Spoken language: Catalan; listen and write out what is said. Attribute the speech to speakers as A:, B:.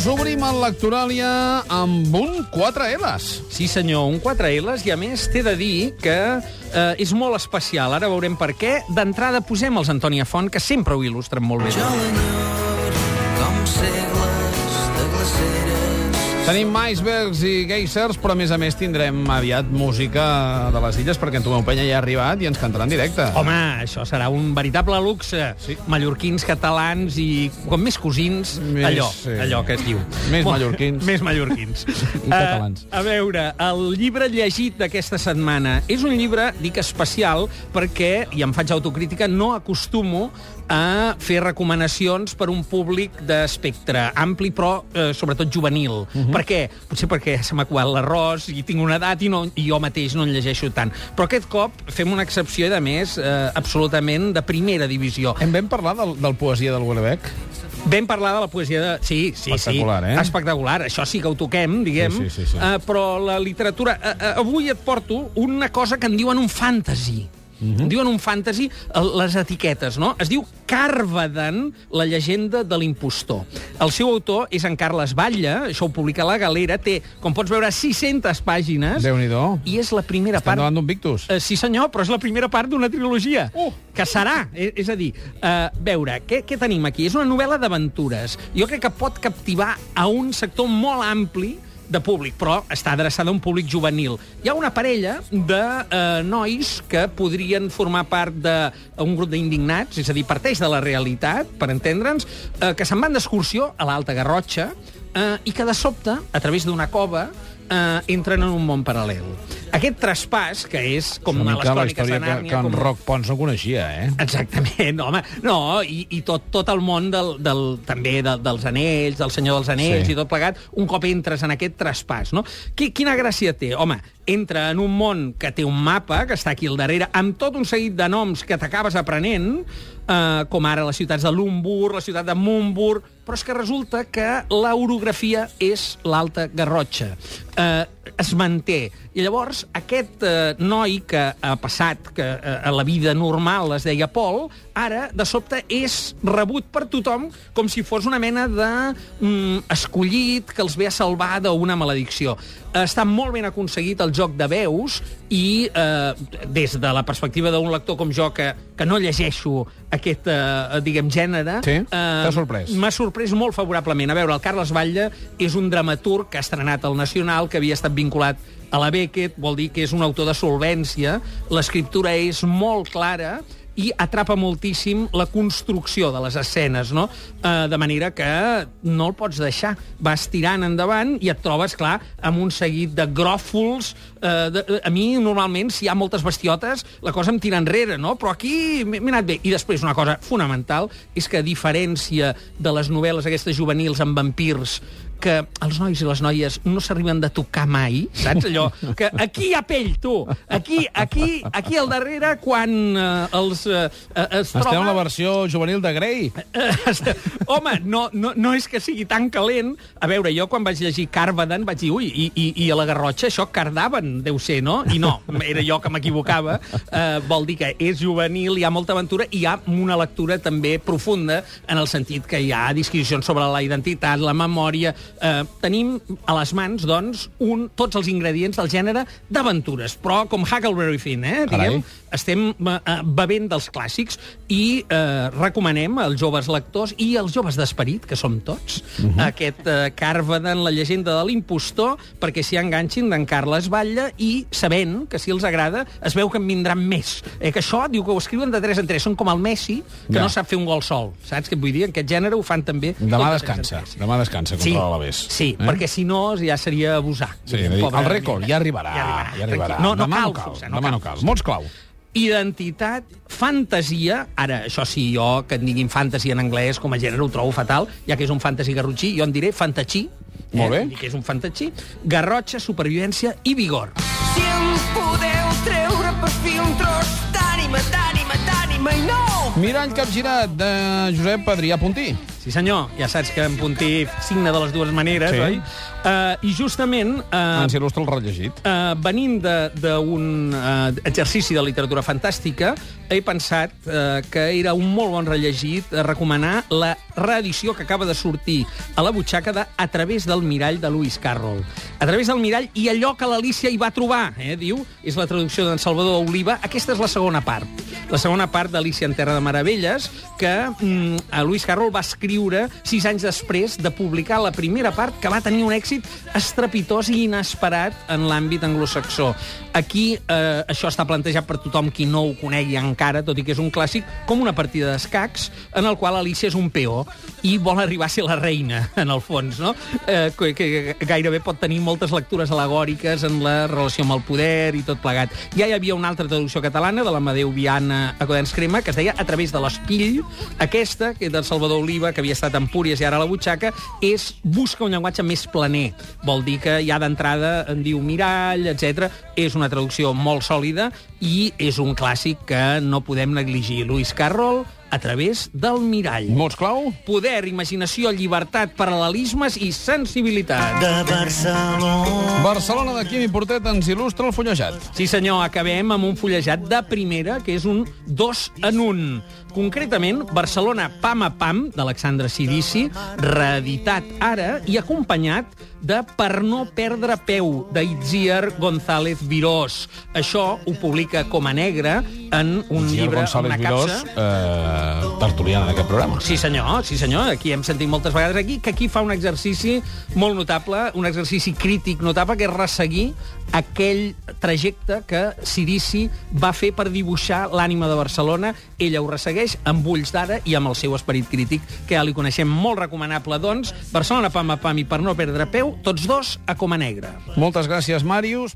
A: Doncs obrim el Lectoràlia amb un 4 L's.
B: Sí, senyor, un 4 L's, i a més t'he de dir que eh, és molt especial. Ara veurem per què. D'entrada posem els Antònia Font, que sempre ho il·lustren molt bé.
C: Jo l'enyoro com segles de glaceres.
A: Tenim icebergs i geysers, però a més a més tindrem aviat música de les illes, perquè en Tomeu Penya ja ha arribat i ens cantarà en directe.
B: Home, això serà un veritable luxe.
A: Sí.
B: Mallorquins, catalans i com més cosins,
A: Més,
B: allò,
A: sí.
B: allò que es diu.
A: Més
B: Molt-
A: mallorquins.
B: Més mallorquins.
A: I catalans.
B: Uh, a veure, el llibre llegit d'aquesta setmana és un llibre, dic especial, perquè, i em faig autocrítica, no acostumo a fer recomanacions per un públic d'espectre ampli, però eh, sobretot juvenil. Uh -huh. Per què? Potser perquè se m'ha acabat l'arròs i tinc una edat i, no, i jo mateix no en llegeixo tant. Però aquest cop fem una excepció, i, a més, eh, absolutament de primera divisió.
A: Hem vam parlar del, del poesia del Huelebec?
B: Vam parlar de la poesia de... Sí, sí,
A: Espectacular,
B: sí.
A: eh?
B: Espectacular. Això sí que ho toquem, diguem.
A: Sí, sí, sí, sí.
B: Uh, però la literatura... Uh, uh, avui et porto una cosa que en diuen un fantasy. -huh. En diuen un fantasy, eh, les etiquetes, no? Es diu Carvadan, la llegenda de l'impostor. El seu autor és en Carles Batlle, això ho publica la Galera, té, com pots veure, 600 pàgines,
A: Déu-n'hi-do.
B: i és la primera
A: Estem
B: part...
A: davant d'un Victus.
B: Uh, sí, senyor, però és la primera part d'una trilogia.
A: Uh!
B: Que serà. És, és a dir, uh, veure, què, què tenim aquí? És una novel·la d'aventures. Jo crec que pot captivar a un sector molt ampli de públic, però està adreçada a un públic juvenil. Hi ha una parella de eh, nois que podrien formar part d'un grup d'indignats, és a dir, parteix de la realitat, per entendre'ns, eh, que se'n van d'excursió a l'Alta Garrotxa eh, i que de sobte, a través d'una cova, eh, entren en un món paral·lel. Aquest traspàs, que és com
A: Una
B: a les cròniques de
A: que,
B: Nàrnia...
A: que en
B: com...
A: Roc Pons no coneixia, eh?
B: Exactament, home. No, i, i tot, tot el món del, del, també de, dels anells, del senyor dels anells
A: sí.
B: i tot plegat, un cop entres en aquest traspàs, no? Qui, quina gràcia té? Home, entra en un món que té un mapa, que està aquí al darrere, amb tot un seguit de noms que t'acabes aprenent, eh, com ara les ciutats de Lumbur, la ciutat de Mumbur, però és que resulta que l'orografia és l'Alta Garrotxa. Eh, es manté. I llavors, aquest eh, noi que ha passat que eh, a la vida normal es deia Pol, ara, de sobte, és rebut per tothom com si fos una mena de mm, escollit que els ve a salvar d'una maledicció. Està molt ben aconseguit el joc de veus i, eh, des de la perspectiva d'un lector com jo, que, que no llegeixo aquest, eh, diguem, gènere...
A: Sí? T'ha sorprès?
B: M'ha sorprès molt favorablement. A veure, el Carles Batlle és un dramaturg que ha estrenat al Nacional, que havia estat vinculat a la Beckett, vol dir que és un autor de solvència, l'escriptura és molt clara i atrapa moltíssim la construcció de les escenes, no? Eh, de manera que no el pots deixar. Vas tirant endavant i et trobes, clar, amb un seguit de gròfols. Eh, de, a mi, normalment, si hi ha moltes bestiotes, la cosa em tira enrere, no? Però aquí m'he anat bé. I després, una cosa fonamental és que, a diferència de les novel·les aquestes juvenils amb vampirs, que els nois i les noies no s'arriben de tocar mai, saps? Allò, que aquí hi ha pell, tu. Aquí, aquí, aquí al darrere, quan eh, els eh, eh, es troba...
A: Estem en la versió juvenil de Grey.
B: Eh, Home, no, no, no és que sigui tan calent. A veure, jo quan vaig llegir Carvadan vaig dir, ui, i, i, i a la Garrotxa això Cardaven, deu ser, no? I no, era jo que m'equivocava. Uh, vol dir que és juvenil, hi ha molta aventura i hi ha una lectura també profunda en el sentit que hi ha disquisicions sobre la identitat, la memòria... Uh, tenim a les mans, doncs, un, tots els ingredients del gènere d'aventures, però com Huckleberry Finn, eh?
A: Carai.
B: Diguem, estem eh, bevent dels clàssics i eh, recomanem als joves lectors i als joves d'esperit, que som tots, uh -huh. aquest eh, Carvadan, la llegenda de l'impostor, perquè s'hi enganxin d'en Carles Batlle i sabent que si els agrada es veu que en vindran més. Eh, que això, diu que ho escriuen de 3 en 3, són com el Messi, que
A: Ja.
B: no sap fer un gol sol, saps què et vull dir? En aquest gènere ho fan també...
A: Demà
B: tres
A: descansa.
B: tres.
A: Demà descansa
B: Sí,
A: contra l'Alavés.
B: sí, eh? perquè si no ja seria abusar.
A: Sí,
B: Diguem,
A: dir, el rècord ja arribarà.
B: Ja arribarà,
A: Ja arribarà.
B: No, no
A: Demà
B: cal,
A: no cal.
B: forçar,
A: Demà no cal. Mots clau.
B: Identitat, fantasia, ara, això sí, jo que et diguin fantasy en anglès com a gènere ho trobo fatal, ja que és un fantasy garrotxí, jo en diré fantatxí,
A: Molt bé.
B: que és un fantatxí, garrotxa, supervivència i vigor.
C: Si em podeu treure per fi un tros d'ànima, d'ànima, d'ànima i no!
A: Mirall capgirat de Josep Adrià Puntí.
B: Sí, senyor. Ja saps que en Puntí signa de les dues maneres,
A: Sí.
B: oi? Uh, I justament... Uh,
A: Ens il·lustra el rellegit.
B: Uh, venint de- d'un uh, exercici de literatura fantàstica, he pensat uh, que era un molt bon rellegit recomanar la reedició que acaba de sortir a la butxaca de A través del mirall de Lewis Carroll. A través del mirall i allò que l'Alícia hi va trobar, eh, diu, és la traducció d'en Salvador Oliva. Aquesta és la segona part. La segona part d'Alícia en Terra de Meravelles, que mm, a Lewis Carroll va escriure sis anys després de publicar la primera part, que va tenir un èxit estrepitós i inesperat en l'àmbit anglosaxó. Aquí eh, això està plantejat per tothom qui no ho conegui encara, tot i que és un clàssic, com una partida d'escacs en el qual Alicia és un peó i vol arribar a ser la reina, en el fons, no? Eh, que, que gairebé pot tenir moltes lectures alegòriques en la relació amb el poder i tot plegat. Ja hi havia una altra traducció catalana de l'Amadeu Viana a Codens Crema, que es deia A través de l'espill. Aquesta, que és del Salvador Oliva, que havia estat a Empúries i ara a la butxaca, és busca un llenguatge més planer. Vol dir que ja d'entrada en diu mirall, etc. És una traducció molt sòlida i és un clàssic que no podem negligir. Lewis Carroll, a través del mirall.
A: Mots clau?
B: Poder, imaginació, llibertat, paral·lelismes i sensibilitat.
C: de Barcelona.
A: Barcelona de Quimi Portet ens il·lustra el fullejat.
B: Sí, senyor, acabem amb un fullejat de primera, que és un dos en un. Concretament, Barcelona Pam a Pam, d'Alexandre Sirici, reeditat ara i acompanyat de Per no perdre peu, d'Itziar González Virós. Això ho publica com a negre en un
A: Gil
B: llibre,
A: González
B: una
A: Virós,
B: capsa.
A: eh, tertuliana d'aquest programa.
B: Sí, senyor, sí, senyor. Aquí hem sentit moltes vegades aquí que aquí fa un exercici molt notable, un exercici crític notable, que és resseguir aquell trajecte que Sirici va fer per dibuixar l'ànima de Barcelona. Ella ho ressegueix amb ulls d'ara i amb el seu esperit crític, que ja li coneixem molt recomanable, doncs. Barcelona, pam a pam i per no perdre peu, tots dos a Coma Negra.
A: Moltes gràcies, Màrius.